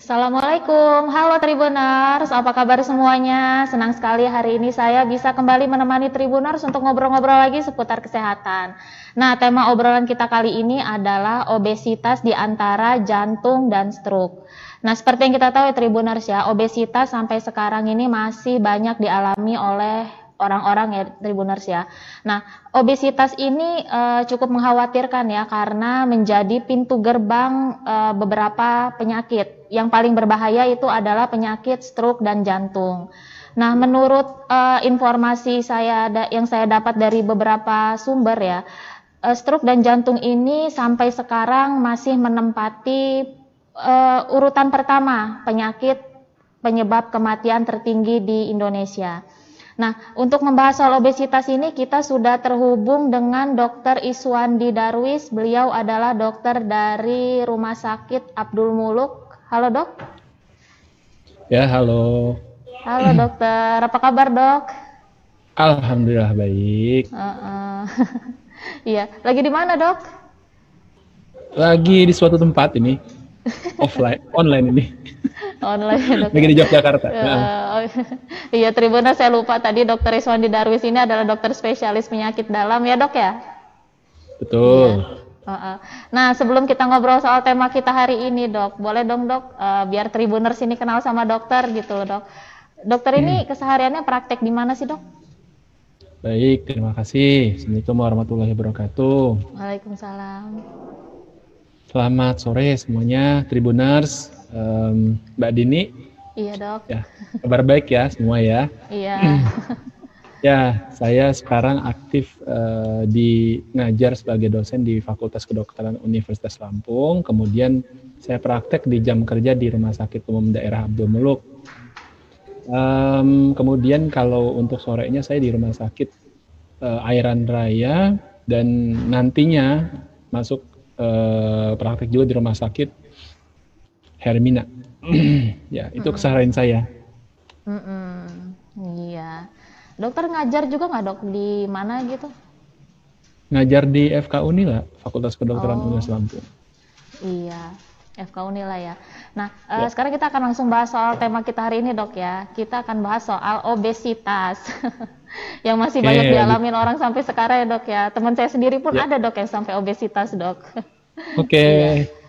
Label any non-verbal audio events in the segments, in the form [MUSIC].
Assalamualaikum, halo Tribuners, apa kabar semuanya? Senang sekali hari ini saya bisa kembali menemani Tribuners untuk ngobrol-ngobrol lagi seputar kesehatan. Nah, tema obrolan kita kali ini adalah obesitas di antara jantung dan stroke. Nah, seperti yang kita tahu ya Tribuners ya, obesitas sampai sekarang ini masih banyak dialami oleh orang-orang ya Tribuners ya. Nah, obesitas ini uh, cukup mengkhawatirkan ya karena menjadi pintu gerbang uh, beberapa penyakit. Yang paling berbahaya itu adalah penyakit stroke dan jantung. Nah, menurut uh, informasi saya yang saya dapat dari beberapa sumber ya, uh, stroke dan jantung ini sampai sekarang masih menempati uh, urutan pertama penyakit penyebab kematian tertinggi di Indonesia. Nah, untuk membahas soal obesitas ini kita sudah terhubung dengan Dr. Iswandi Darwis. Beliau adalah dokter dari Rumah Sakit Abdul Muluk. Halo, Dok. Ya, halo. Halo, Dokter. Apa kabar, Dok? Alhamdulillah baik. Uh -uh. [LAUGHS] Iya, lagi di mana, Dok? Lagi di suatu tempat ini. Offline, online ini online ya dok. Lagi di Yogyakarta. Uh, [LAUGHS] oh, iya Tribunnya saya lupa tadi dokter Iswandi Darwis ini adalah dokter spesialis penyakit dalam ya dok ya? Betul. Uh. Nah sebelum kita ngobrol soal tema kita hari ini dok, boleh dong dok uh, biar Tribuners ini kenal sama dokter gitu loh dok. Dokter ini hmm. kesehariannya praktek di mana sih dok? Baik, terima kasih. Assalamualaikum warahmatullahi wabarakatuh. Waalaikumsalam. Selamat sore semuanya, Tribuners um, Mbak Dini. Iya dok. Ya, kabar baik ya semua ya. Iya. [CLEARS THROAT] ya, saya sekarang aktif uh, di ngajar sebagai dosen di Fakultas Kedokteran Universitas Lampung. Kemudian saya praktek di jam kerja di Rumah Sakit Umum Daerah Abdul Muluk. Um, kemudian kalau untuk sorenya saya di Rumah Sakit uh, Airan Raya dan nantinya masuk uh, praktek juga di Rumah Sakit Hermina. [CLEARS THROAT] ya, itu mm keseharian saya. Mm -mm. Iya. Dokter ngajar juga nggak dok di mana gitu? Ngajar di FK Unila, Fakultas Kedokteran oh. Universitas Lampung. Iya, FK Unila ya. Nah, eh, ya. Uh, sekarang kita akan langsung bahas soal tema kita hari ini dok ya. Kita akan bahas soal obesitas. [LAUGHS] yang masih okay. banyak dialami orang sampai sekarang ya dok ya. Teman saya sendiri pun ya. ada dok yang sampai obesitas dok. [LAUGHS] Oke. Okay. iya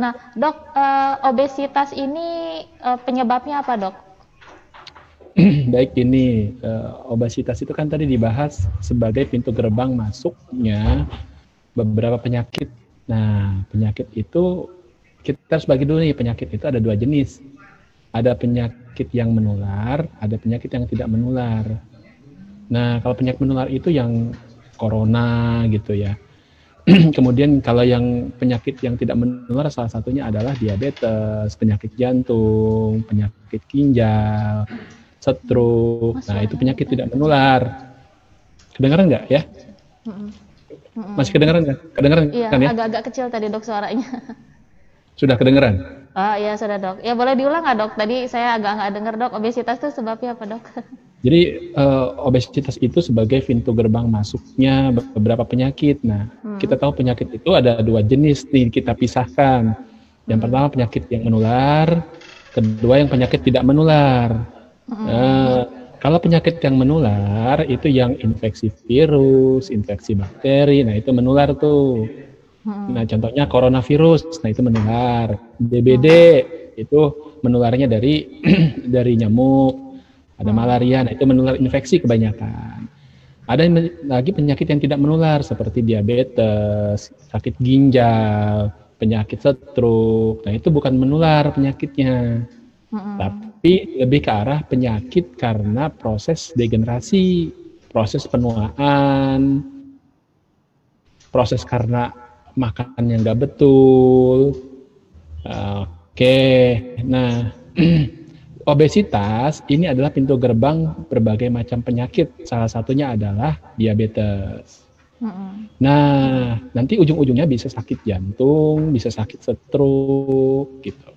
nah, dok, uh, obesitas ini uh, penyebabnya apa, dok? [CLEARS THROAT] Baik, ini uh, obesitas itu kan tadi dibahas sebagai pintu gerbang masuknya beberapa penyakit. Nah, penyakit itu kita harus bagi dulu nih penyakit itu ada dua jenis. Ada penyakit yang menular, ada penyakit yang tidak menular. Nah, kalau penyakit menular itu yang corona gitu ya. [CLEARS THROAT] Kemudian kalau yang penyakit yang tidak menular salah satunya adalah diabetes, penyakit jantung, penyakit ginjal, stroke. Nah, itu penyakit tidak menular. Kedengaran nggak ya? Masih kedengaran nggak? Kedengaran iya, kan ya? agak-agak kecil tadi dok suaranya. [LAUGHS] Sudah kedengaran? Oh iya sudah dok. Ya boleh diulang nggak dok? Tadi saya agak nggak dengar dok. Obesitas itu sebabnya apa dok? [LAUGHS] Jadi uh, obesitas itu sebagai pintu gerbang masuknya beberapa penyakit. Nah, hmm. kita tahu penyakit itu ada dua jenis nih kita pisahkan. Yang hmm. pertama penyakit yang menular, kedua yang penyakit tidak menular. Hmm. Nah, kalau penyakit yang menular itu yang infeksi virus, infeksi bakteri, nah itu menular tuh. Hmm. Nah, contohnya coronavirus, nah itu menular. DBD hmm. itu menularnya dari [CLEARS THROAT] dari nyamuk ada hmm. malaria, nah itu menular infeksi kebanyakan. Ada lagi penyakit yang tidak menular seperti diabetes, sakit ginjal, penyakit stroke. Nah itu bukan menular penyakitnya, hmm. tapi lebih ke arah penyakit karena proses degenerasi, proses penuaan, proses karena makan yang nggak betul. Oke, okay. nah [CLEARS THROAT] obesitas ini adalah pintu gerbang berbagai macam penyakit. Salah satunya adalah diabetes. Nah, nanti ujung-ujungnya bisa sakit jantung, bisa sakit stroke gitu.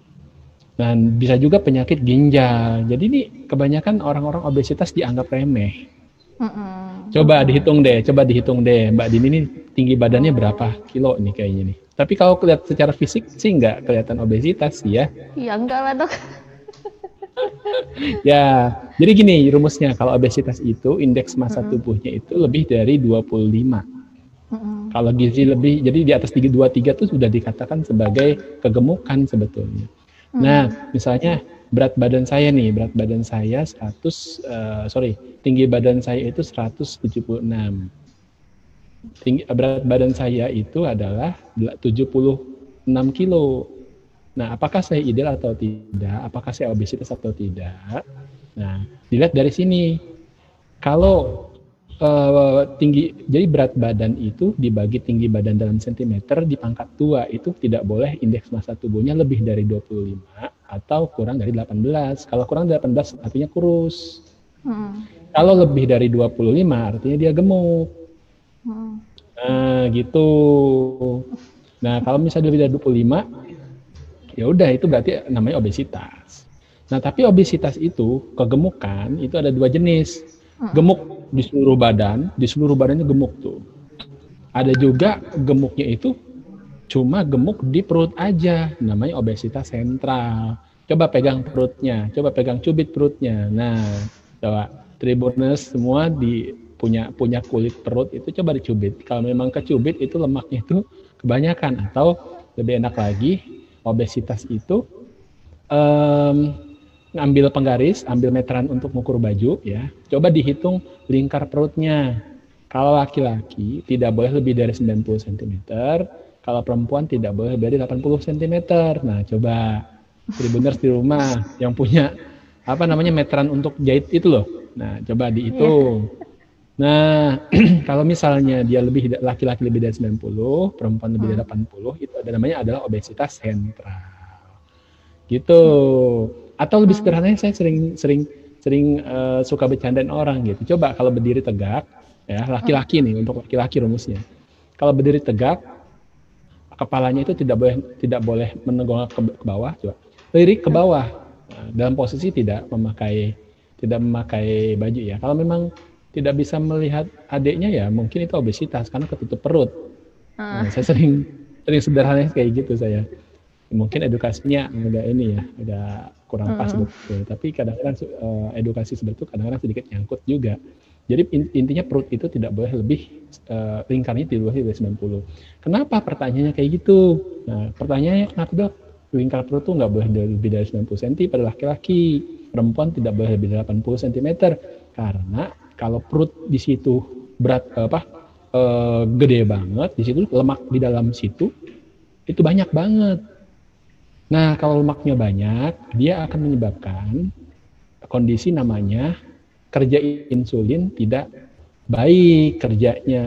Dan bisa juga penyakit ginjal. Jadi ini kebanyakan orang-orang obesitas dianggap remeh. Coba dihitung deh, coba dihitung deh. Mbak Dini ini tinggi badannya berapa kilo nih kayaknya nih? Tapi kalau kelihatan secara fisik sih nggak kelihatan obesitas sih ya. Iya enggak lah dok. [LAUGHS] ya, jadi gini rumusnya kalau obesitas itu indeks massa mm-hmm. tubuhnya itu lebih dari 25. Mm-hmm. Kalau gizi lebih, jadi di atas 323 itu sudah dikatakan sebagai kegemukan sebetulnya. Mm-hmm. Nah, misalnya berat badan saya nih, berat badan saya 100, uh, eh, sorry, tinggi badan saya itu 176. Tinggi, berat badan saya itu adalah 76 kilo. Nah, apakah saya ideal atau tidak? Apakah saya obesitas atau tidak? Nah, dilihat dari sini. Kalau uh, tinggi, jadi berat badan itu dibagi tinggi badan dalam sentimeter di pangkat tua itu tidak boleh indeks massa tubuhnya lebih dari 25 atau kurang dari 18. Kalau kurang dari 18 artinya kurus. Hmm. Kalau lebih dari 25 artinya dia gemuk. Hmm. Nah, gitu. Nah, kalau misalnya lebih dari 25 ya udah itu berarti namanya obesitas. Nah, tapi obesitas itu kegemukan itu ada dua jenis. Gemuk di seluruh badan, di seluruh badannya gemuk tuh. Ada juga gemuknya itu cuma gemuk di perut aja, namanya obesitas sentral. Coba pegang perutnya, coba pegang cubit perutnya. Nah, coba tribuners semua di punya punya kulit perut itu coba dicubit. Kalau memang kecubit itu lemaknya itu kebanyakan atau lebih enak lagi obesitas itu um, ngambil penggaris, ambil meteran untuk mengukur baju ya. Coba dihitung lingkar perutnya. Kalau laki-laki tidak boleh lebih dari 90 cm, kalau perempuan tidak boleh dari 80 cm. Nah, coba tribuners di rumah yang punya apa namanya meteran untuk jahit itu loh. Nah, coba dihitung. Yeah. Nah, [CLEARS THROAT] kalau misalnya dia lebih laki-laki lebih dari 90, perempuan lebih dari 80, hmm. itu ada namanya adalah obesitas sentral. Gitu. Atau lebih hmm. sederhananya saya sering sering sering uh, suka bercandain orang gitu. Coba kalau berdiri tegak, ya laki-laki nih untuk laki-laki rumusnya. Kalau berdiri tegak, kepalanya itu tidak boleh tidak boleh menegak ke, ke bawah, coba. Lirik ke bawah. Nah, dalam posisi tidak memakai tidak memakai baju ya. Kalau memang tidak bisa melihat adiknya ya mungkin itu obesitas karena ketutup perut. Uh. Nah, saya sering sering sederhana kayak gitu saya. Mungkin edukasinya agak ini ya, agak kurang pas uh. betul. Tapi kadang-kadang uh, edukasi seperti itu kadang-kadang sedikit nyangkut juga. Jadi intinya perut itu tidak boleh lebih uh, lingkarnya tidak boleh dari 90. Kenapa pertanyaannya kayak gitu? Nah, pertanyaannya kenapa dok? Lingkar perut tuh nggak boleh lebih dari 90 cm pada laki-laki. Perempuan tidak boleh lebih dari 80 cm karena kalau perut di situ berat apa e, gede banget di situ lemak di dalam situ itu banyak banget nah kalau lemaknya banyak dia akan menyebabkan kondisi namanya kerja insulin tidak baik kerjanya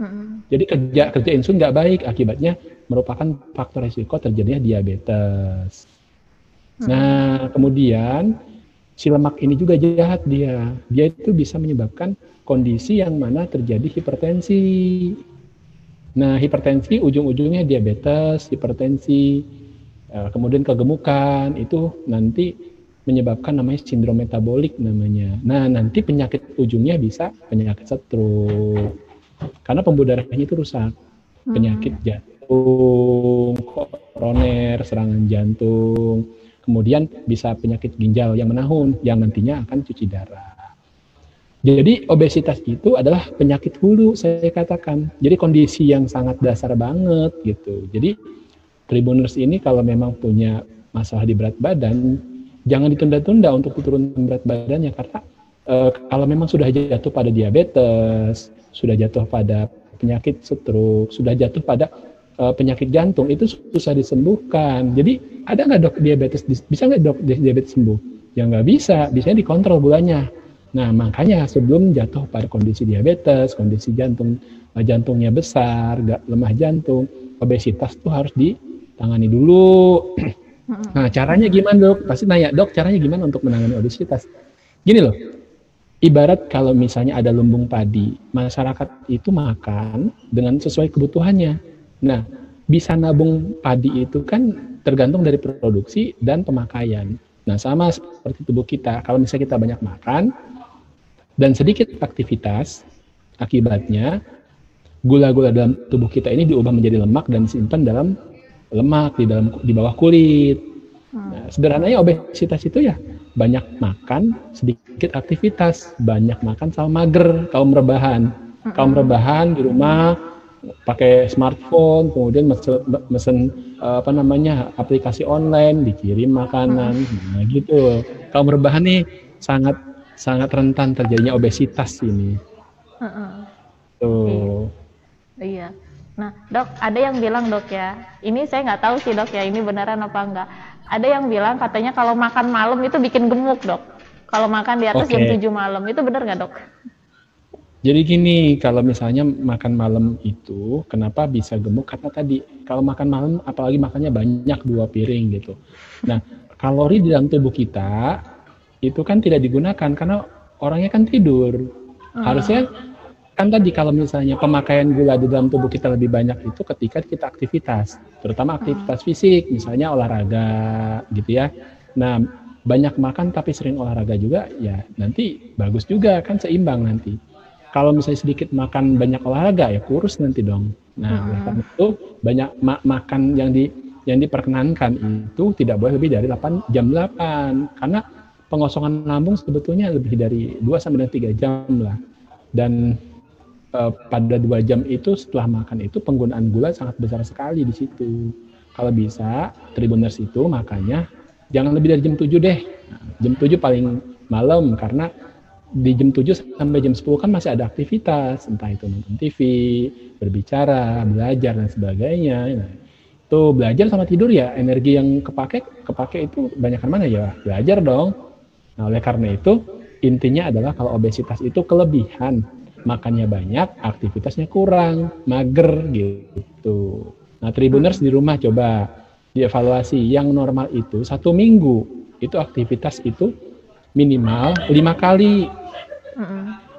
hmm. jadi kerja kerja insulin nggak baik akibatnya merupakan faktor risiko terjadinya diabetes hmm. nah kemudian si lemak ini juga jahat dia. Dia itu bisa menyebabkan kondisi yang mana terjadi hipertensi. Nah, hipertensi ujung-ujungnya diabetes, hipertensi, eh, kemudian kegemukan itu nanti menyebabkan namanya sindrom metabolik namanya. Nah, nanti penyakit ujungnya bisa penyakit stroke. Karena pembuluh darahnya itu rusak. Penyakit hmm. jantung, koroner, serangan jantung, kemudian bisa penyakit ginjal yang menahun yang nantinya akan cuci darah. Jadi obesitas itu adalah penyakit hulu saya katakan. Jadi kondisi yang sangat dasar banget gitu. Jadi tribuners ini kalau memang punya masalah di berat badan, jangan ditunda-tunda untuk turunkan berat badannya karena e, kalau memang sudah jatuh pada diabetes, sudah jatuh pada penyakit stroke, sudah jatuh pada uh, penyakit jantung itu susah disembuhkan. Jadi ada nggak dok diabetes bisa nggak dok diabetes sembuh? Ya nggak bisa, bisanya dikontrol gulanya. Nah makanya sebelum jatuh pada kondisi diabetes, kondisi jantung eh, jantungnya besar, gak lemah jantung, obesitas tuh harus ditangani dulu. Nah caranya gimana dok? Pasti nanya dok caranya gimana untuk menangani obesitas? Gini loh, ibarat kalau misalnya ada lumbung padi, masyarakat itu makan dengan sesuai kebutuhannya Nah, bisa nabung padi itu kan tergantung dari produksi dan pemakaian. Nah, sama seperti tubuh kita. Kalau misalnya kita banyak makan dan sedikit aktivitas, akibatnya gula-gula dalam tubuh kita ini diubah menjadi lemak dan disimpan dalam lemak di dalam di bawah kulit. Hmm. Nah, sederhananya obesitas itu ya banyak makan, sedikit aktivitas, banyak makan sama mager, kaum rebahan. Kaum rebahan di rumah pakai smartphone, kemudian mesen, mesen apa namanya aplikasi online, dikirim makanan, nah gitu. Kaum rebahan nih sangat sangat rentan terjadinya obesitas ini. Tuh. Iya. Nah, dok, ada yang bilang dok ya, ini saya nggak tahu sih dok ya, ini beneran apa enggak. Ada yang bilang katanya kalau makan malam itu bikin gemuk dok. Kalau makan di atas okay. jam 7 malam, itu benar nggak dok? Jadi gini, kalau misalnya makan malam itu, kenapa bisa gemuk? Karena tadi, kalau makan malam, apalagi makannya banyak dua piring gitu. Nah, kalori di dalam tubuh kita itu kan tidak digunakan karena orangnya kan tidur. Hmm. Harusnya kan tadi kalau misalnya pemakaian gula di dalam tubuh kita lebih banyak itu ketika kita aktivitas, terutama aktivitas hmm. fisik, misalnya olahraga gitu ya. Nah, banyak makan tapi sering olahraga juga ya nanti bagus juga kan seimbang nanti. Kalau misalnya sedikit makan banyak olahraga ya kurus nanti dong. Nah, hmm. karena itu banyak ma makan yang di yang diperkenankan itu tidak boleh lebih dari 8 jam 8 karena pengosongan lambung sebetulnya lebih dari 2 sampai 3 jam lah. Dan uh, pada dua jam itu setelah makan itu penggunaan gula sangat besar sekali di situ. Kalau bisa Tribuners itu makanya jangan lebih dari jam 7 deh. Nah, jam 7 paling malam karena di jam 7 sampai jam 10 kan masih ada aktivitas, entah itu nonton TV, berbicara, belajar dan sebagainya. Nah, itu belajar sama tidur ya energi yang kepake kepake itu banyak mana ya belajar dong. Nah, oleh karena itu intinya adalah kalau obesitas itu kelebihan makannya banyak, aktivitasnya kurang, mager gitu. Nah, tribuners di rumah coba dievaluasi yang normal itu satu minggu itu aktivitas itu minimal lima kali.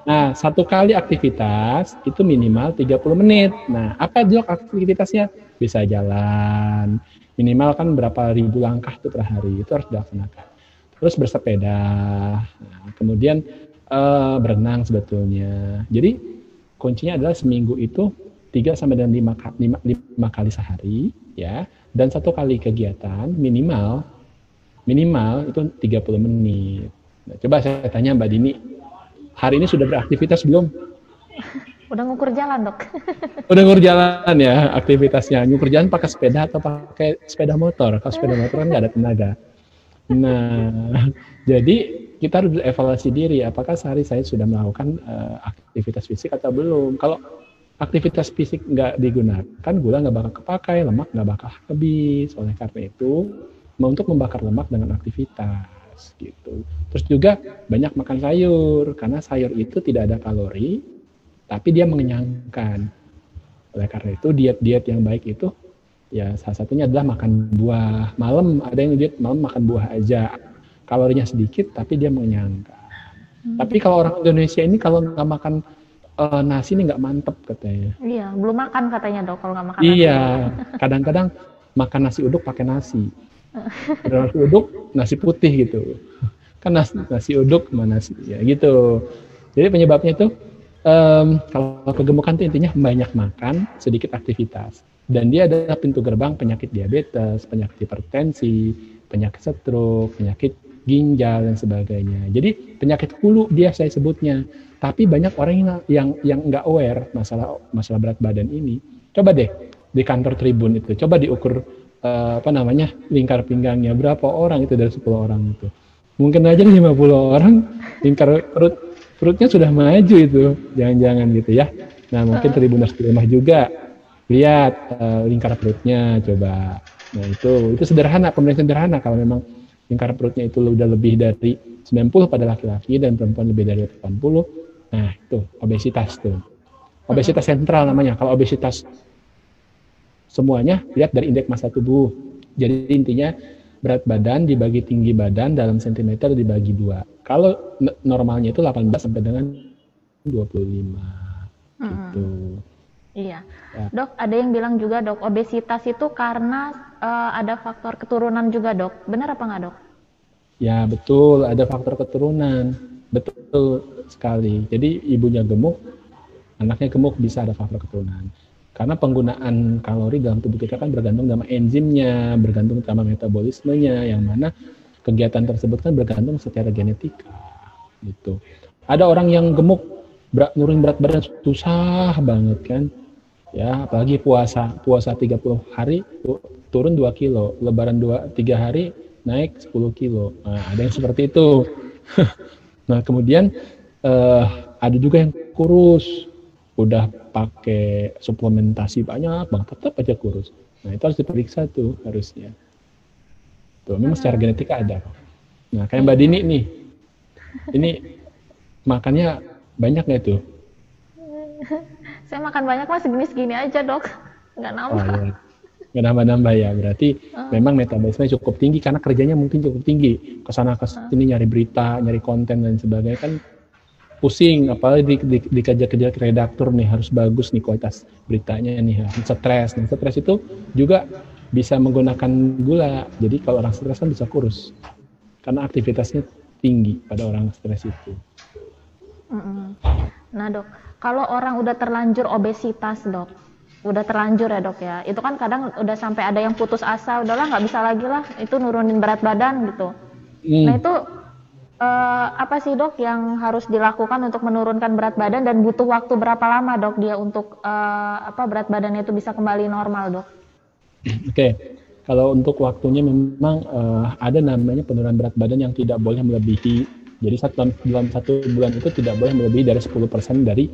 Nah, satu kali aktivitas itu minimal 30 menit. Nah, apa dok aktivitasnya? Bisa jalan, minimal kan berapa ribu langkah itu per hari, itu harus dilaksanakan. Terus bersepeda, nah, kemudian uh, berenang sebetulnya. Jadi kuncinya adalah seminggu itu 3 sampai dengan 5, 5, 5 kali sehari ya dan satu kali kegiatan minimal minimal itu 30 menit. Nah, coba saya tanya Mbak Dini, hari ini sudah beraktivitas belum? [LAUGHS] Udah ngukur jalan dok. [LAUGHS] Udah ngukur jalan ya aktivitasnya. Ngukur jalan pakai sepeda atau pakai sepeda motor? Kalau sepeda motor kan nggak ada tenaga. Nah, [LAUGHS] jadi kita harus evaluasi diri apakah sehari saya sudah melakukan uh, aktivitas fisik atau belum kalau aktivitas fisik nggak digunakan gula nggak bakal kepakai lemak nggak bakal habis oleh karena itu untuk membakar lemak dengan aktivitas gitu terus juga banyak makan sayur karena sayur itu tidak ada kalori tapi dia mengenyangkan oleh karena itu diet-diet yang baik itu ya salah satunya adalah makan buah malam ada yang diet malam makan buah aja kalorinya sedikit tapi dia mengenyangkan. Hmm. Tapi kalau orang Indonesia ini kalau nggak makan uh, nasi ini nggak mantep katanya. Iya, belum makan katanya dok kalau nggak makan. Iya, kadang-kadang makan nasi uduk pakai nasi. [LAUGHS] nasi uduk nasi putih gitu. Kan nasi, nasi uduk sama nasi ya gitu. Jadi penyebabnya itu um, kalau kegemukan itu intinya banyak makan, sedikit aktivitas. Dan dia adalah pintu gerbang penyakit diabetes, penyakit hipertensi, penyakit stroke, penyakit ginjal dan sebagainya. Jadi penyakit hulu dia saya sebutnya. Tapi banyak orang yang yang yang nggak aware masalah masalah berat badan ini. Coba deh di kantor Tribun itu, coba diukur uh, apa namanya lingkar pinggangnya berapa orang itu dari 10 orang itu. Mungkin aja 50 orang lingkar perut perutnya sudah maju itu, jangan-jangan gitu ya. Nah mungkin Tribuners di rumah juga lihat uh, lingkar perutnya coba. Nah itu itu sederhana, pemeriksaan sederhana kalau memang lingkar perutnya itu udah lebih dari 90 pada laki-laki dan perempuan lebih dari 80. Nah, itu obesitas tuh. Obesitas sentral namanya. Kalau obesitas semuanya lihat dari indeks massa tubuh. Jadi intinya berat badan dibagi tinggi badan dalam sentimeter dibagi dua. Kalau normalnya itu 18 sampai dengan 25 hmm. gitu. Iya. Ya. Dok, ada yang bilang juga dok, obesitas itu karena uh, ada faktor keturunan juga dok. Benar apa nggak dok? Ya betul, ada faktor keturunan. Betul sekali. Jadi ibunya gemuk, anaknya gemuk bisa ada faktor keturunan. Karena penggunaan kalori dalam tubuh kita kan bergantung sama enzimnya, bergantung sama metabolismenya, yang mana kegiatan tersebut kan bergantung secara genetika. Gitu. Ada orang yang gemuk, berat, nurunin berat badan susah banget kan. Ya, apalagi puasa, puasa 30 hari turun 2 kilo, lebaran 2 3 hari naik 10 kilo. Nah, ada yang seperti itu. [LAUGHS] nah, kemudian uh, ada juga yang kurus, udah pakai suplementasi banyak bang tetap aja kurus. Nah itu harus diperiksa tuh harusnya. Tuh memang secara genetika ada. Nah kayak mbak Dini nih. Ini makannya banyak nggak tuh? [LAUGHS] Saya makan banyak mas segini-segini aja dok. Nggak nambah. oh, ya. nggak nambah-nambah ya. Berarti uh. memang metabolisme cukup tinggi karena kerjanya mungkin cukup tinggi. Ke sana ke sini uh. nyari berita nyari konten dan sebagainya. Kan pusing apalagi di, di, dikejar-kejar redaktur nih harus bagus nih kualitas beritanya nih harus stres. Dan stres itu juga bisa menggunakan gula. Jadi kalau orang stres kan bisa kurus karena aktivitasnya tinggi pada orang stres itu. Nah dok kalau orang udah terlanjur obesitas dok udah terlanjur ya dok ya itu kan kadang udah sampai ada yang putus asa udahlah nggak bisa lagi lah itu nurunin berat badan gitu. Hmm. nah itu uh, apa sih dok yang harus dilakukan untuk menurunkan berat badan dan butuh waktu berapa lama dok dia untuk uh, apa berat badannya itu bisa kembali normal dok? Oke, okay. kalau untuk waktunya memang uh, ada namanya penurunan berat badan yang tidak boleh melebihi. Jadi dalam, dalam satu bulan itu tidak boleh melebihi dari 10% dari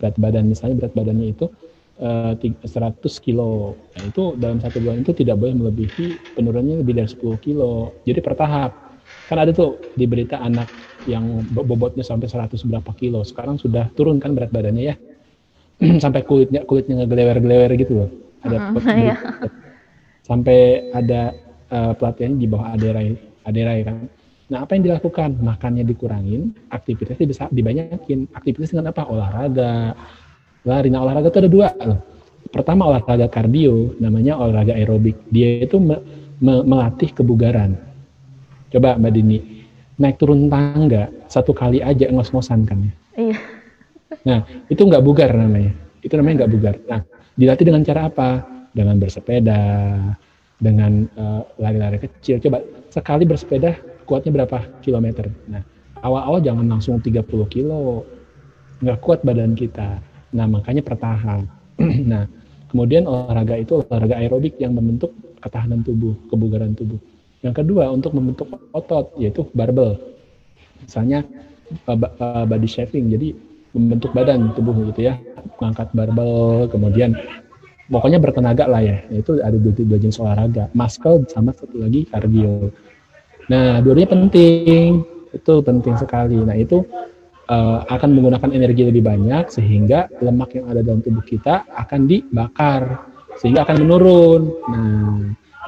berat badan. Misalnya berat badannya itu uh, 100 kilo. Nah, itu dalam satu bulan itu tidak boleh melebihi penurunannya lebih dari 10 kilo. Jadi bertahap kan ada tuh di berita anak yang bobotnya sampai 100 berapa kilo. Sekarang sudah turun kan berat badannya ya. [CLEARS THROAT] Sampai kulitnya kulitnya ngegelewer-gelewer gitu loh. Ada uh, iya. [LAUGHS] sampai ada uh, pelatihan di bawah aderai aderai kan. Nah apa yang dilakukan? Makannya dikurangin aktivitasnya bisa dibanyakin. Aktivitas dengan apa? Olahraga. Lari. Nah olahraga itu ada dua loh. Pertama olahraga kardio namanya olahraga aerobik. Dia itu me me melatih kebugaran Coba Mbak Dini, naik turun tangga satu kali aja ngos-ngosan kan ya. Iya. Nah, itu nggak bugar namanya. Itu namanya nggak bugar. Nah, dilatih dengan cara apa? Dengan bersepeda, dengan uh, lari-lari kecil. Coba sekali bersepeda kuatnya berapa kilometer? Nah, awal-awal jangan langsung 30 kilo. Nggak kuat badan kita. Nah, makanya pertahan. [CLEARS THROAT] nah, kemudian olahraga itu olahraga aerobik yang membentuk ketahanan tubuh, kebugaran tubuh. Yang kedua untuk membentuk otot yaitu barbel. Misalnya uh, body shaving, jadi membentuk badan tubuh gitu ya, mengangkat barbel, kemudian pokoknya bertenaga lah ya. Itu ada dua, dua jenis olahraga, muscle sama satu lagi cardio. Nah, dua-duanya penting, itu penting sekali. Nah itu uh, akan menggunakan energi lebih banyak sehingga lemak yang ada dalam tubuh kita akan dibakar sehingga akan menurun. Nah,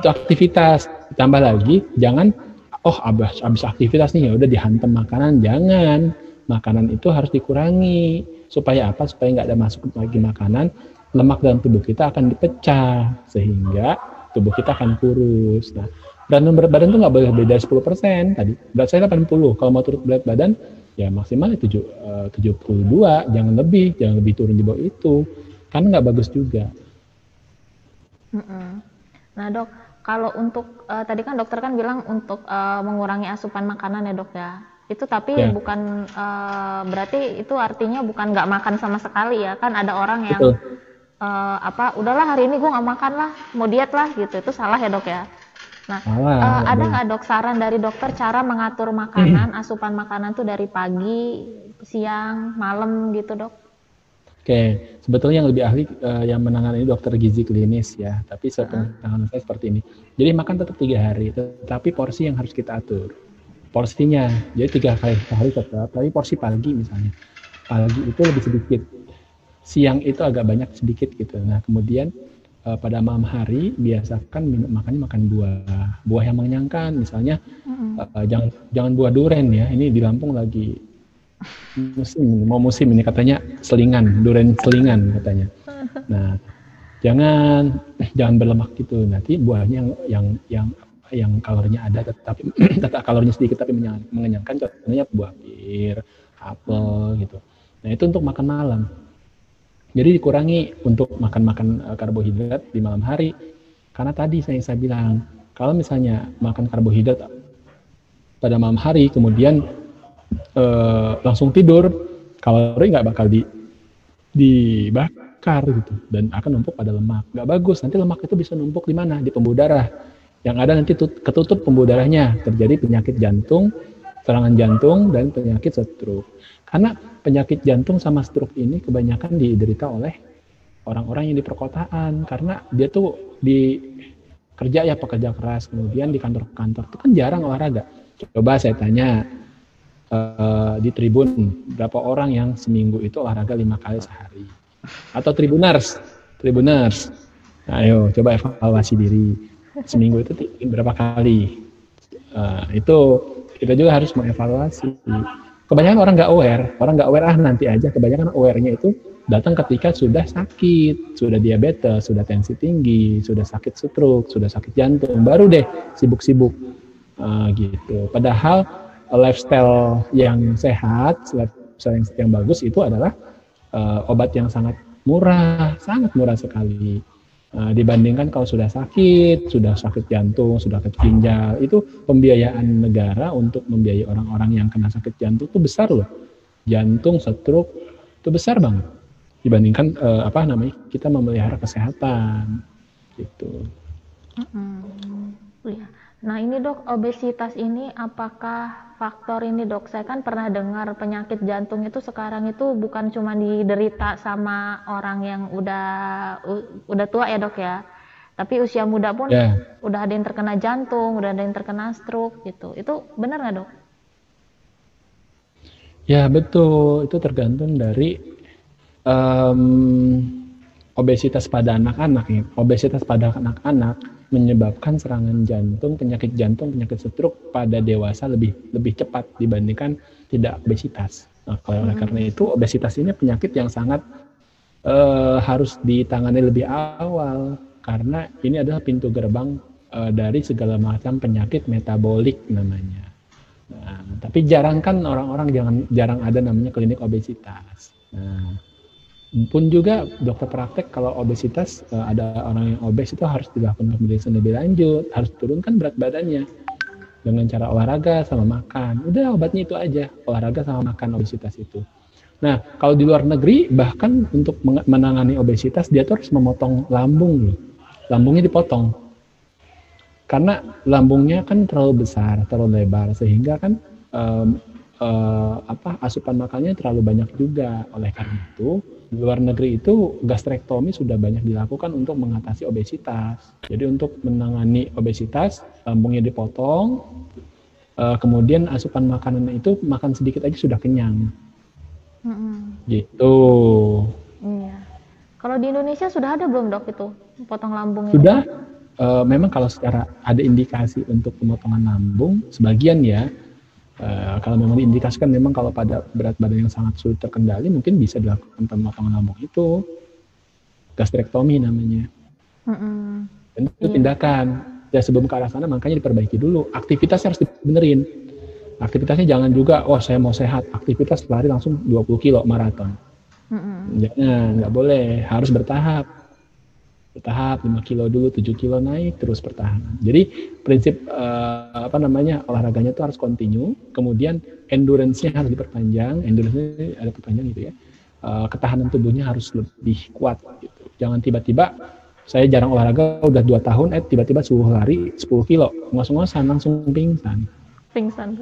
itu aktivitas. Ditambah lagi jangan oh abis abis aktivitas nih ya udah dihantam makanan. Jangan. Makanan itu harus dikurangi. Supaya apa? Supaya nggak ada masuk lagi makanan lemak dalam tubuh kita akan dipecah sehingga tubuh kita akan kurus. Nah berat berat badan tuh nggak boleh beda 10% tadi. Berat saya 80 kalau mau turun berat badan ya maksimal itu eh, tujuh puluh dua. Jangan lebih jangan lebih turun di bawah itu. Karena nggak bagus juga. Nah dok kalau untuk uh, tadi kan dokter kan bilang untuk uh, mengurangi asupan makanan ya dok ya. Itu tapi yeah. bukan uh, berarti itu artinya bukan nggak makan sama sekali ya kan ada orang yang uh, apa udahlah hari ini gue nggak makan lah mau diet lah gitu itu salah ya dok ya. Nah salah, uh, ada nggak dok saran dari dokter cara mengatur makanan [CLEARS THROAT] asupan makanan tuh dari pagi siang malam gitu dok? Oke, sebetulnya yang lebih ahli uh, yang menangani dokter gizi klinis ya, tapi penanganan saya seperti ini. Jadi makan tetap tiga hari, tetapi porsi yang harus kita atur. Porsinya, jadi tiga kali sehari tetap, tapi porsi pagi misalnya. Pagi itu lebih sedikit, siang itu agak banyak sedikit gitu. Nah kemudian uh, pada malam hari biasakan minum makannya makan buah, buah yang mengenyangkan, misalnya uh, jangan jangan buah duren ya. Ini di Lampung lagi musim mau musim ini katanya selingan durian selingan katanya. Nah jangan jangan berlemak gitu. Nanti buahnya yang yang yang yang kalorinya ada tetapi [CLEARS THROAT] tetap kalorinya sedikit tapi mengenyangkan contohnya buah pir apel gitu. Nah itu untuk makan malam. Jadi dikurangi untuk makan-makan uh, karbohidrat di malam hari. Karena tadi saya, saya bilang, kalau misalnya makan karbohidrat pada malam hari, kemudian uh, langsung tidur, kalori nggak bakal di dibakar gitu dan akan numpuk pada lemak. Nggak bagus. Nanti lemak itu bisa numpuk di mana? Di pembuluh darah. Yang ada nanti ketutup pembuluh darahnya, terjadi penyakit jantung, serangan jantung dan penyakit stroke. Karena penyakit jantung sama stroke ini kebanyakan diderita oleh orang-orang yang di perkotaan karena dia tuh di kerja ya pekerja keras kemudian di kantor-kantor itu kan jarang olahraga. Coba saya tanya uh, di Tribun berapa orang yang seminggu itu olahraga lima kali sehari atau Tribuners, Tribuners. Ayo coba evaluasi diri seminggu itu berapa kali. Uh, itu kita juga harus mengevaluasi. Kebanyakan orang nggak aware, orang nggak aware ah nanti aja. Kebanyakan awarenya itu datang ketika sudah sakit, sudah diabetes, sudah tensi tinggi, sudah sakit stroke, sudah sakit jantung, baru deh sibuk-sibuk uh, gitu. Padahal lifestyle yang sehat, lifestyle yang, yang bagus itu adalah uh, obat yang sangat murah, sangat murah sekali. Uh, dibandingkan kalau sudah sakit, sudah sakit jantung, sudah sakit ginjal, itu pembiayaan negara untuk membiayai orang-orang yang kena sakit jantung itu besar loh. Jantung, stroke itu besar banget dibandingkan uh, apa namanya kita memelihara kesehatan gitu. Mm -hmm. Nah ini dok obesitas ini apakah faktor ini dok? Saya kan pernah dengar penyakit jantung itu sekarang itu bukan cuma diderita sama orang yang udah udah tua ya dok ya, tapi usia muda pun yeah. udah ada yang terkena jantung, udah ada yang terkena stroke gitu. Itu benar nggak dok? Ya betul, itu tergantung dari um, obesitas pada anak-anak ya. Obesitas pada anak-anak menyebabkan serangan jantung, penyakit jantung, penyakit stroke pada dewasa lebih lebih cepat dibandingkan tidak obesitas. Nah, oleh hmm. karena itu obesitas ini penyakit yang sangat uh, harus ditangani lebih awal karena ini adalah pintu gerbang uh, dari segala macam penyakit metabolik namanya. Nah, tapi jarang kan orang-orang jangan jarang ada namanya klinik obesitas. Nah, pun juga dokter praktek kalau obesitas eh, ada orang yang obes itu harus dilakukan pemeriksaan lebih lanjut, harus turunkan berat badannya dengan cara olahraga sama makan. Udah obatnya itu aja, olahraga sama makan obesitas itu. Nah, kalau di luar negeri bahkan untuk menangani obesitas dia tuh harus memotong lambung loh. Lambungnya dipotong. Karena lambungnya kan terlalu besar, terlalu lebar sehingga kan um, uh, apa asupan makannya terlalu banyak juga. Oleh karena itu di luar negeri itu gastrektomi sudah banyak dilakukan untuk mengatasi obesitas. Jadi untuk menangani obesitas, lambungnya dipotong, uh, kemudian asupan makanan itu makan sedikit aja sudah kenyang. Mm-hmm. Gitu. Iya. Kalau di Indonesia sudah ada belum dok itu potong lambung? Sudah. Uh, memang kalau secara ada indikasi untuk pemotongan lambung, sebagian ya, Uh, kalau memang diindikasikan memang kalau pada berat badan yang sangat sulit terkendali mungkin bisa dilakukan pemotongan lambung itu gastrektomi namanya. Mm-hmm. Dan itu yeah. tindakan. Ya sebelum ke arah sana makanya diperbaiki dulu. Aktivitasnya harus dibenerin. Aktivitasnya jangan juga, oh saya mau sehat, aktivitas lari langsung 20 kilo maraton. Mm-hmm. Jangan, nggak boleh, harus bertahap bertahap 5 kilo dulu 7 kilo naik terus bertahan. Jadi prinsip uh, apa namanya olahraganya itu harus continue kemudian endurance-nya harus diperpanjang endurance ada perpanjang gitu ya. Uh, ketahanan tubuhnya harus lebih kuat gitu. Jangan tiba-tiba saya jarang olahraga udah dua tahun eh tiba-tiba suruh lari 10 kilo. Ngos-ngosan langsung pingsan. Pingsan.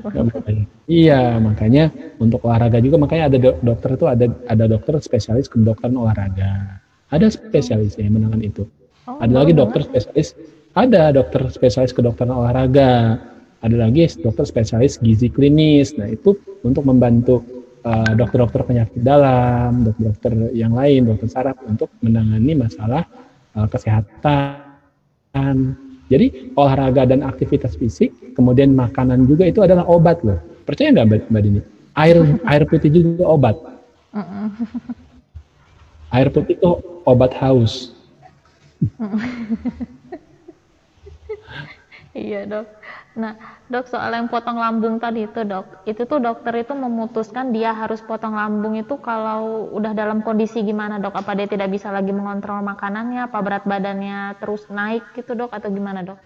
Iya makanya untuk olahraga juga makanya ada dokter itu ada ada dokter spesialis kedokteran olahraga ada spesialisnya yang menangani itu. Oh, ada lagi dokter spesialis, ada dokter spesialis kedokteran olahraga, ada lagi dokter spesialis gizi klinis. Nah itu untuk membantu uh, dokter-dokter penyakit dalam, dokter-dokter yang lain, dokter saraf untuk menangani masalah uh, kesehatan. Jadi olahraga dan aktivitas fisik, kemudian makanan juga itu adalah obat loh. Percaya nggak Mbak Dini? Air [LAUGHS] air putih juga obat. [LAUGHS] Air putih itu obat haus. [LAUGHS] Iya dok. Nah dok soal yang potong lambung tadi itu dok, itu tuh dokter itu memutuskan dia harus potong lambung itu kalau udah dalam kondisi gimana dok? Apa dia tidak bisa lagi mengontrol makanannya? Apa berat badannya terus naik gitu dok? Atau gimana dok?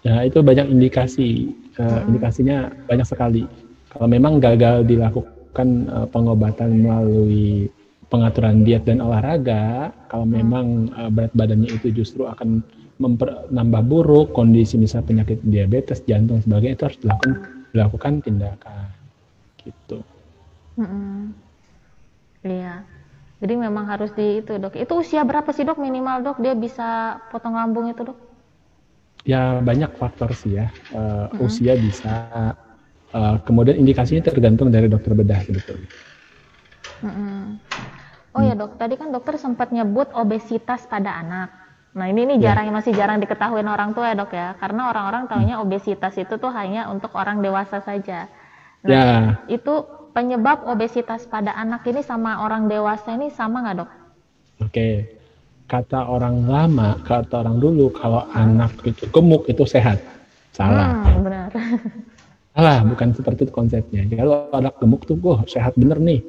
Ya itu banyak indikasi, uh, hmm. indikasinya banyak sekali. Kalau memang gagal dilakukan uh, pengobatan melalui pengaturan diet dan olahraga, kalau hmm. memang uh, berat badannya itu justru akan nambah buruk kondisi misal penyakit diabetes jantung sebagainya itu harus dilakukan dilakukan tindakan. Gitu. Iya. Jadi memang harus di itu dok. Itu usia berapa sih dok minimal dok? Dia bisa potong lambung itu dok? Ya banyak faktor sih ya. Uh, mm-hmm. usia bisa uh, kemudian indikasinya tergantung dari dokter bedah sebetulnya. Mm-hmm. Oh ya dok tadi kan dokter sempat nyebut obesitas pada anak Nah ini nih ya. jarang masih jarang diketahui orang tua ya dok ya, karena orang-orang tahunya obesitas itu tuh hanya untuk orang dewasa saja. Nah ya. itu penyebab obesitas pada anak ini sama orang dewasa ini sama nggak dok? Oke, kata orang lama, kata orang dulu kalau anak itu gemuk itu sehat, salah. Hmm, benar. Salah, bukan seperti itu konsepnya. Kalau anak gemuk tuh, wah sehat bener nih.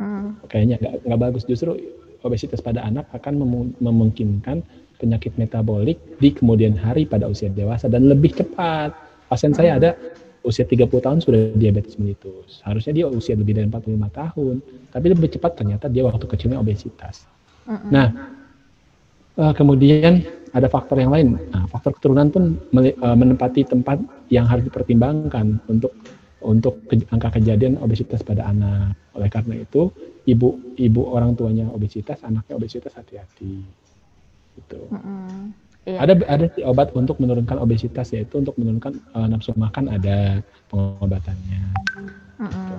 Hmm. Kayaknya nggak bagus. Justru obesitas pada anak akan memungkinkan penyakit metabolik di kemudian hari pada usia dewasa dan lebih cepat. Pasien saya ada usia 30 tahun sudah diabetes mellitus. Harusnya dia usia lebih dari 45 tahun, tapi lebih cepat ternyata dia waktu kecilnya obesitas. Nah, uh, kemudian ada faktor yang lain. Nah, faktor keturunan pun uh, menempati tempat yang harus dipertimbangkan untuk untuk ke, angka kejadian obesitas pada anak. Oleh karena itu, ibu ibu orang tuanya obesitas, anaknya obesitas hati-hati gitu. Mm-hmm. Iya. Ada ada sih obat untuk menurunkan obesitas yaitu untuk menurunkan uh, nafsu makan ada pengobatannya. Mm-hmm. Gitu.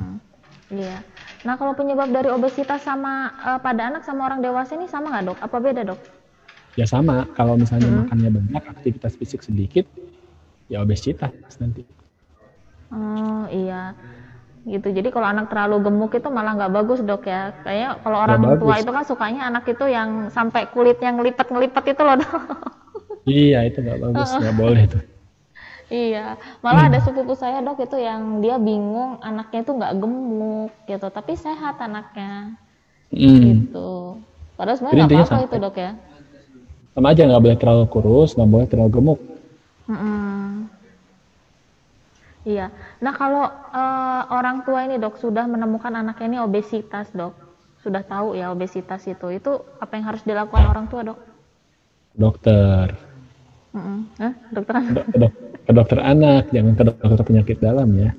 Iya. Nah kalau penyebab dari obesitas sama uh, pada anak sama orang dewasa ini sama nggak dok? Apa beda dok? Ya sama. Kalau misalnya mm-hmm. makannya banyak, aktivitas fisik sedikit, ya obesitas nanti. Oh iya. Gitu. Jadi kalau anak terlalu gemuk itu malah nggak bagus dok ya. Kayak kalau orang gak tua bagus. itu kan sukanya anak itu yang sampai kulitnya ngelipet ngelipet itu loh dok. Iya itu nggak bagus. [LAUGHS] Nggak boleh tuh iya. Malah hmm. ada sepupu saya dok itu yang dia bingung anaknya itu nggak gemuk gitu. Tapi sehat anaknya. Hmm. gitu. Padahal sebenarnya nggak apa-apa itu dok ya. sama aja nggak boleh terlalu kurus nggak boleh terlalu gemuk. -mm. Iya. Nah kalau uh, orang tua ini dok sudah menemukan anaknya ini obesitas dok, sudah tahu ya obesitas itu, itu apa yang harus dilakukan orang tua dok? Dokter. Mm -mm. Eh, dokter anak. Ke, dok, ke dokter anak, jangan ke dokter penyakit dalam ya.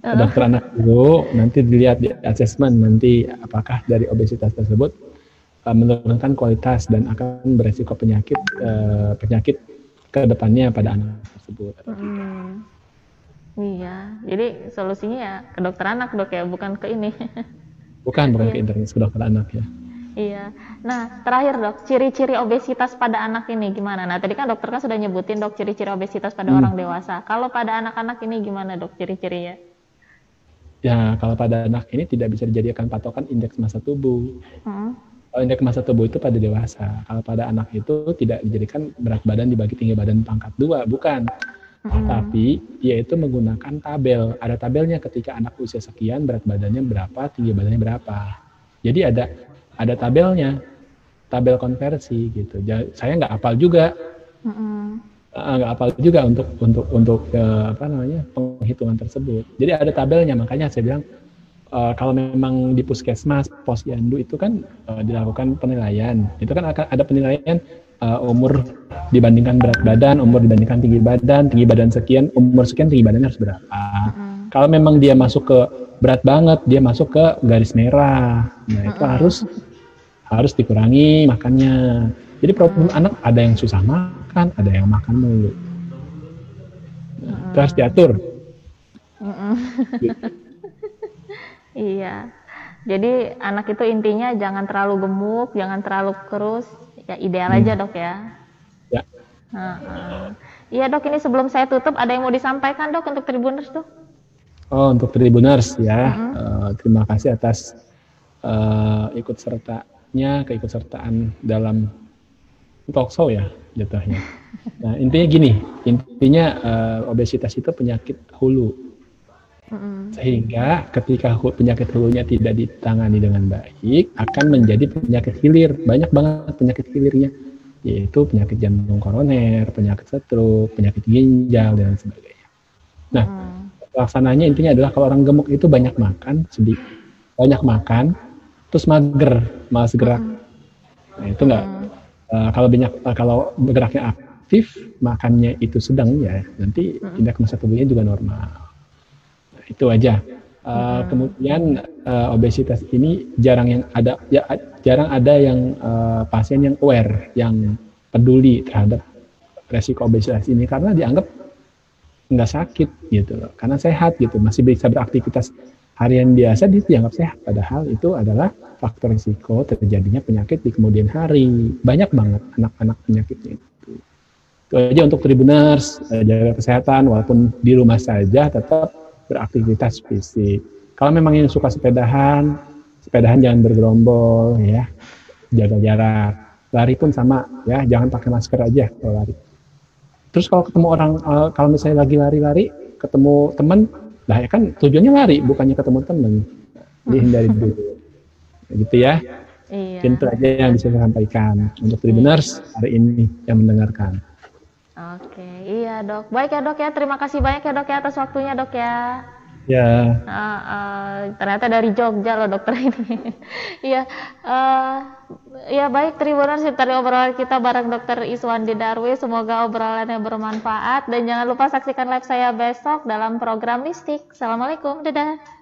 Ke uh. dokter anak dulu, nanti dilihat di asesmen nanti apakah dari obesitas tersebut uh, menurunkan kualitas dan akan beresiko penyakit uh, penyakit ke depannya pada anak tersebut. Mm. Iya, jadi solusinya ya ke dokter anak dok ya, bukan ke ini. [LAUGHS] Bukan, bukan iya. ke internet, ke dokter anak ya. Iya. Nah, terakhir dok, ciri-ciri obesitas pada anak ini gimana? Nah, tadi kan dokter kan sudah nyebutin dok ciri-ciri obesitas pada hmm. orang dewasa. Kalau pada anak-anak ini gimana dok ciri-cirinya? Ya, kalau pada anak ini tidak bisa dijadikan patokan indeks massa tubuh. Hmm. Kalau indeks massa tubuh itu pada dewasa. Kalau pada anak itu tidak dijadikan berat badan dibagi tinggi badan pangkat dua, bukan Hmm. Tapi dia itu menggunakan tabel. Ada tabelnya ketika anak usia sekian berat badannya berapa, tinggi badannya berapa. Jadi ada ada tabelnya, tabel konversi gitu. Jadi, saya nggak apal juga, nggak apal juga untuk untuk untuk uh, apa namanya penghitungan tersebut. Jadi ada tabelnya, makanya saya bilang uh, kalau memang di puskesmas, posyandu itu kan uh, dilakukan penilaian. Itu kan akan ada penilaian uh, umur dibandingkan berat badan, umur dibandingkan tinggi badan, tinggi badan sekian, umur sekian tinggi badannya harus berapa. Hmm. Kalau memang dia masuk ke berat banget, dia masuk ke garis merah. Nah, itu hmm. harus harus dikurangi makannya. Jadi problem hmm. anak ada yang susah makan, ada yang makan mulu. Nah, hmm. Itu harus diatur. Hmm. [LAUGHS] iya. Jadi anak itu intinya jangan terlalu gemuk, jangan terlalu kurus, ya ideal hmm. aja dok ya. Ya. Iya dok, ini sebelum saya tutup ada yang mau disampaikan dok untuk Tribuners dok? Oh untuk Tribuners ya, hmm. uh, terima kasih atas uh, ikut sertanya, keikutsertaan dalam talk show ya jatuhnya. Nah intinya gini, intinya uh, obesitas itu penyakit hulu. Sehingga ketika penyakit hulunya tidak ditangani dengan baik, akan menjadi penyakit hilir. Banyak banget penyakit hilirnya, yaitu penyakit jantung koroner, penyakit stroke, penyakit ginjal dan sebagainya. Nah, mm. pelaksananya intinya adalah kalau orang gemuk itu banyak makan, sedikit, banyak makan, terus mager, malas gerak. Mm. Nah, itu enggak mm. uh, kalau banyak uh, kalau bergeraknya aktif, makannya itu sedang ya, nanti mm. indeks massa tubuhnya juga normal itu aja. Uh, hmm. Kemudian uh, obesitas ini jarang yang ada ya jarang ada yang uh, pasien yang aware, yang peduli terhadap resiko obesitas ini karena dianggap nggak sakit gitu loh, karena sehat gitu, masih bisa beraktivitas harian biasa dia dianggap sehat, padahal itu adalah faktor risiko terjadinya penyakit di kemudian hari. Banyak banget anak-anak penyakitnya itu. Itu aja untuk tribuners, jaga kesehatan walaupun di rumah saja tetap beraktivitas fisik. Kalau memang yang suka sepedahan, sepedahan jangan bergerombol ya, jaga jarak. Lari pun sama ya, jangan pakai masker aja kalau lari. Terus kalau ketemu orang, uh, kalau misalnya lagi lari-lari, ketemu teman, lah ya kan tujuannya lari, bukannya ketemu teman. Dihindari [LAUGHS] dulu. Gitu ya. Iya. Itu aja yang bisa saya sampaikan untuk tribuners hari ini yang mendengarkan. Oke, iya dok. Baik ya dok ya, terima kasih banyak ya dok ya atas waktunya dok ya. Ya. Uh, uh, ternyata dari Jogja loh dokter [LAUGHS] ini. Iya, uh, ya baik Tribuners dari obrolan kita bareng dokter Iswandi Darwi. Semoga obrolannya bermanfaat dan jangan lupa saksikan live saya besok dalam program Listik. Assalamualaikum, dadah.